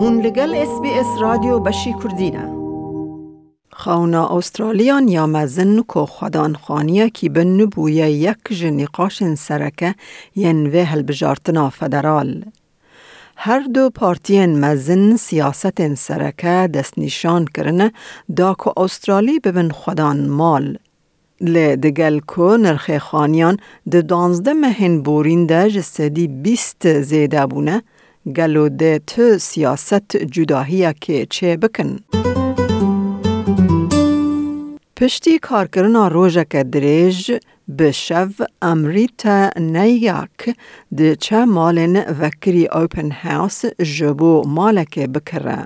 هون لگل اس بی اس رادیو بشی کردینه خاونا استرالیان یا مزن کو خدان خانیه کی بن نبویه یک جنقاش سرکه ین و هل بجارتنا فدرال. هر دو پارتین مزن سیاست سرکه دست نشان کرنه دا که استرالی ببن خدان مال. لی دگل کو نرخ خانیان د دانزده مهن بورین ده جسدی بیست زیده بونه گلو ده تو سیاست جداهیه که چه بکن؟ پشتی کارکرنا روژک دریج به شو امریتا نیاک ده چه مالن وکری اوپن هاوس جبو مالک بکره.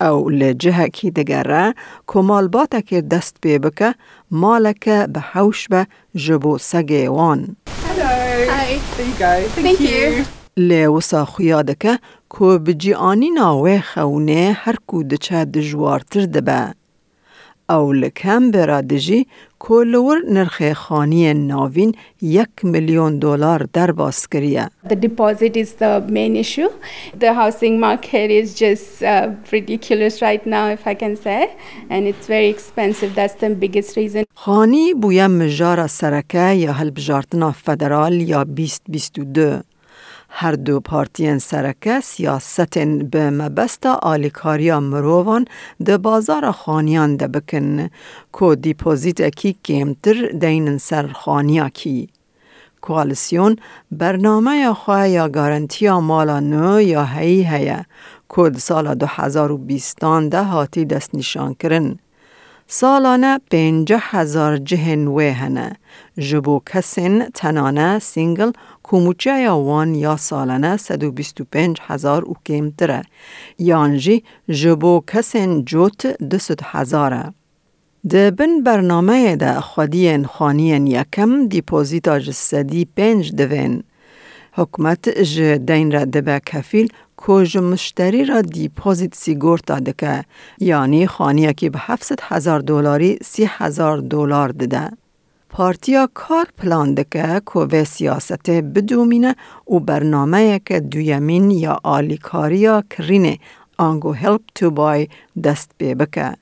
او لجهه کی دگره کمال باتا که دست بی بکه مالک به حوش به جبو سگه وان. Hello. Hi. There you go. Thank, you. لی وسا خویادکه که بجی آنی ناوه خونه هر کو دچه دجوارتر دبه. او لکم برا دجی کلور نرخ خانی ناوین یک میلیون دلار در کریه. The deposit is the main issue. The housing market is just uh, ridiculous right now, if I can say, and it's very expensive. That's the biggest reason. خانی بویم مجار سرکه یا هلبجارتنا فدرال یا 2022 هر دو پارتین سرکه سیاستن به مبستا آلیکاریا مروان ده بازار خانیان ده بکن که دیپوزیت اکی کمتر دینن سر خانیا کی. کوالسیون برنامه خواه یا گارنتیا مالا نو یا هی هیه که سال 2020 ده هاتی دست نشان کرن. سالانه پنجه هزار جهن هنه. جبو کسین تنانه سینگل کوموچه یا وان یا سالانه 125 هزار و کمتره. یانجی جبو کسین جوت دست هزاره. ده بن برنامه ده خودین خانین یکم دیپوزیتا جسدی پنج دوین. حکمت ج دین را دبه کفیل که مشتری را دیپوزیت سیگورتا دکه یعنی خانیه که به 700 هزار دلاری سی هزار دلار دده. پارتیا کار پلان دکه که به سیاست بدومینه و برنامه که دویمین یا آلیکاریا کرینه آنگو هلپ تو بای دست بی بکه.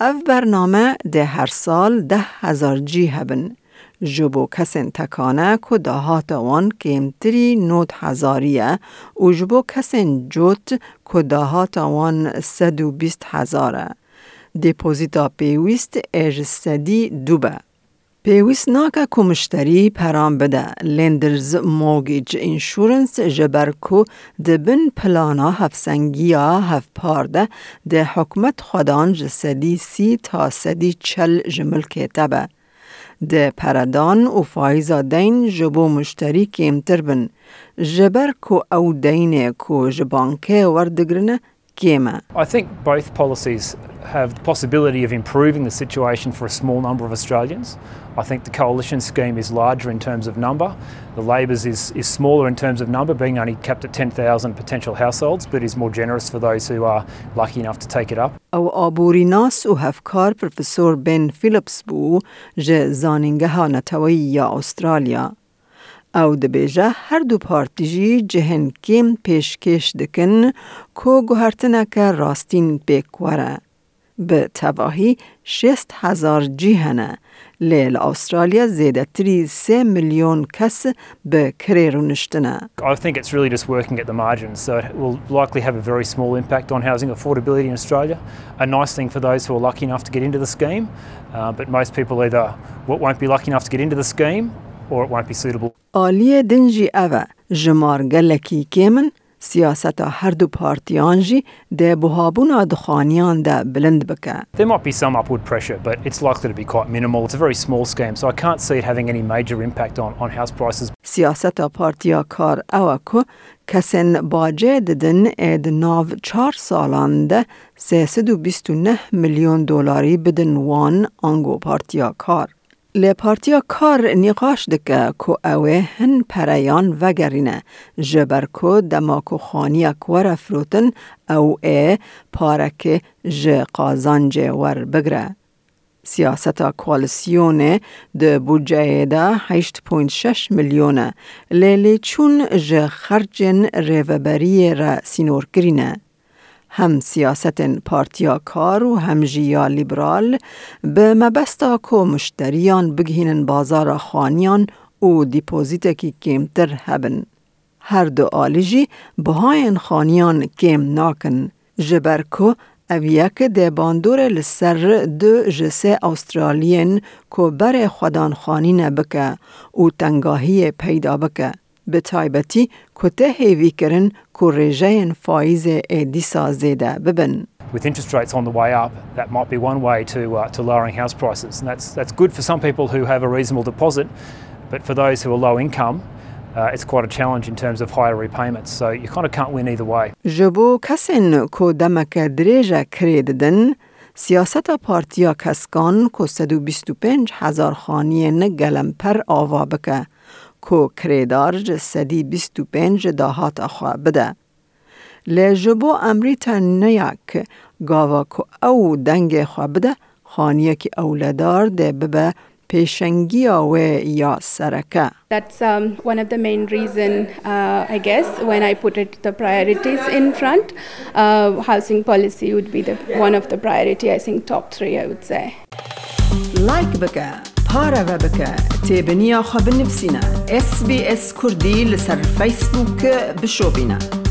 او برنامه ده هر سال ده هزار جی هبن. جبو کسین تکانه که دهات وان کمتری نوت هزاریه و جبو کسین جوت که دهات وان سد و بیست هزاره. دیپوزیتا پیویست ایج سدی دوبه. پیویست ناکه که مشتری پرام بده لندرز موگیج انشورنس جبر کو دبن پلانا هفسنگیا هف پارده ده حکمت خودان جسدی سی تا سدی چل جمل کتبه. ده پردان و فایزا دین جبو مشتری کمتر بن. جبر کو او دین کو جبانکه وردگرنه کیمه. I think both policies have the possibility of improving the situation for a small number of Australians. I think the coalition scheme is larger in terms of number. The Labor's is, is smaller in terms of number, being only capped at 10,000 potential households, but is more generous for those who are lucky enough to take it up. او آبوری ناس و هفکار پروفسور بن فیلیپس بو جه زانینگه ها نتوی یا استرالیا. او دبیجه هر دو پارتیجی جهن کم پیشکش دکن کو گوهرتنه که راستین پیکوره. به تواهی شست هزار جیهنه لیل استرالیا زیده تری سه میلیون کس به کریرو نشتنه. I think it's really just working at the margins, so it will likely have a very small impact on housing affordability in Australia. A nice thing for those who are lucky enough to get into the scheme, uh, but most people either won't be lucky enough to get into the scheme or it won't be suitable. آلیه دنجی اوه جمار گلکی کمن سیاست هر دو پارتیان جی ده بهابونا دخانیان ده بلند بکه. There might be some upward pressure, but it's likely to be quite minimal. It's a very small scheme, so I can't see it having any major impact on, on house prices. سیاست پارتیا کار اوه که کسین باجه ددن اید ناو چار سالان ده 329 میلیون دلاری بدن وان آنگو پارتیا کار. لی پارتیا کار نقاش دکه که اوه هن پریان وگرینه جبر که دماکو خانی کور فروتن او ای پارک ج قازانج ور بگره. سیاست کوالسیون ده بودجه ده 8.6 میلیونه لیلی چون ج خرجن ریوبری را سینور کرینه. هم سیاست پارتیا کار و هم جیا لیبرال به مبستا کو مشتریان بگهینن بازار خانیان و دیپوزیت کی کمتر هبن. هر دو آلیجی بهاین خانیان کم ناکن. جبر کو او یک ده باندور لسر دو جسه استرالین کو بر خودان خانی نبکه و تنگاهی پیدا بکه. به تایبەتی کوتە هێویکردن کو ڕێژەیەن فایزێ ئێدیسا زێدە ببن. With interest rates on the way up, that might be one way to, uh, to lowering house prices. And that's, that's good for some people who have a reasonable deposit, but for those who are low income, uh, it's quite a challenge in terms of higher repayments. So you kind of can't win either way. جبو کسین کو دمک دریجه کریددن سیاست پارتیا کسکان کو 125 هزار خانی نگلم پر آوا بکه کو کریدار جسدی 25 داهات اخوا بده. لجبو امریتا نیاک گاوا کو او دنگ خوا بده خانیه که اولادار ده ببه پیشنگی و یا سرکه. That's um, one of the main reason, uh, I guess, when I put it the priorities in front. Uh, housing policy would be the one of the priority, I think top three, I would say. لایک بکه پارە بە بکە تێبنییا خە بنفسینە SسBS کوردی لەسەر فیسبووک بشۆبینە.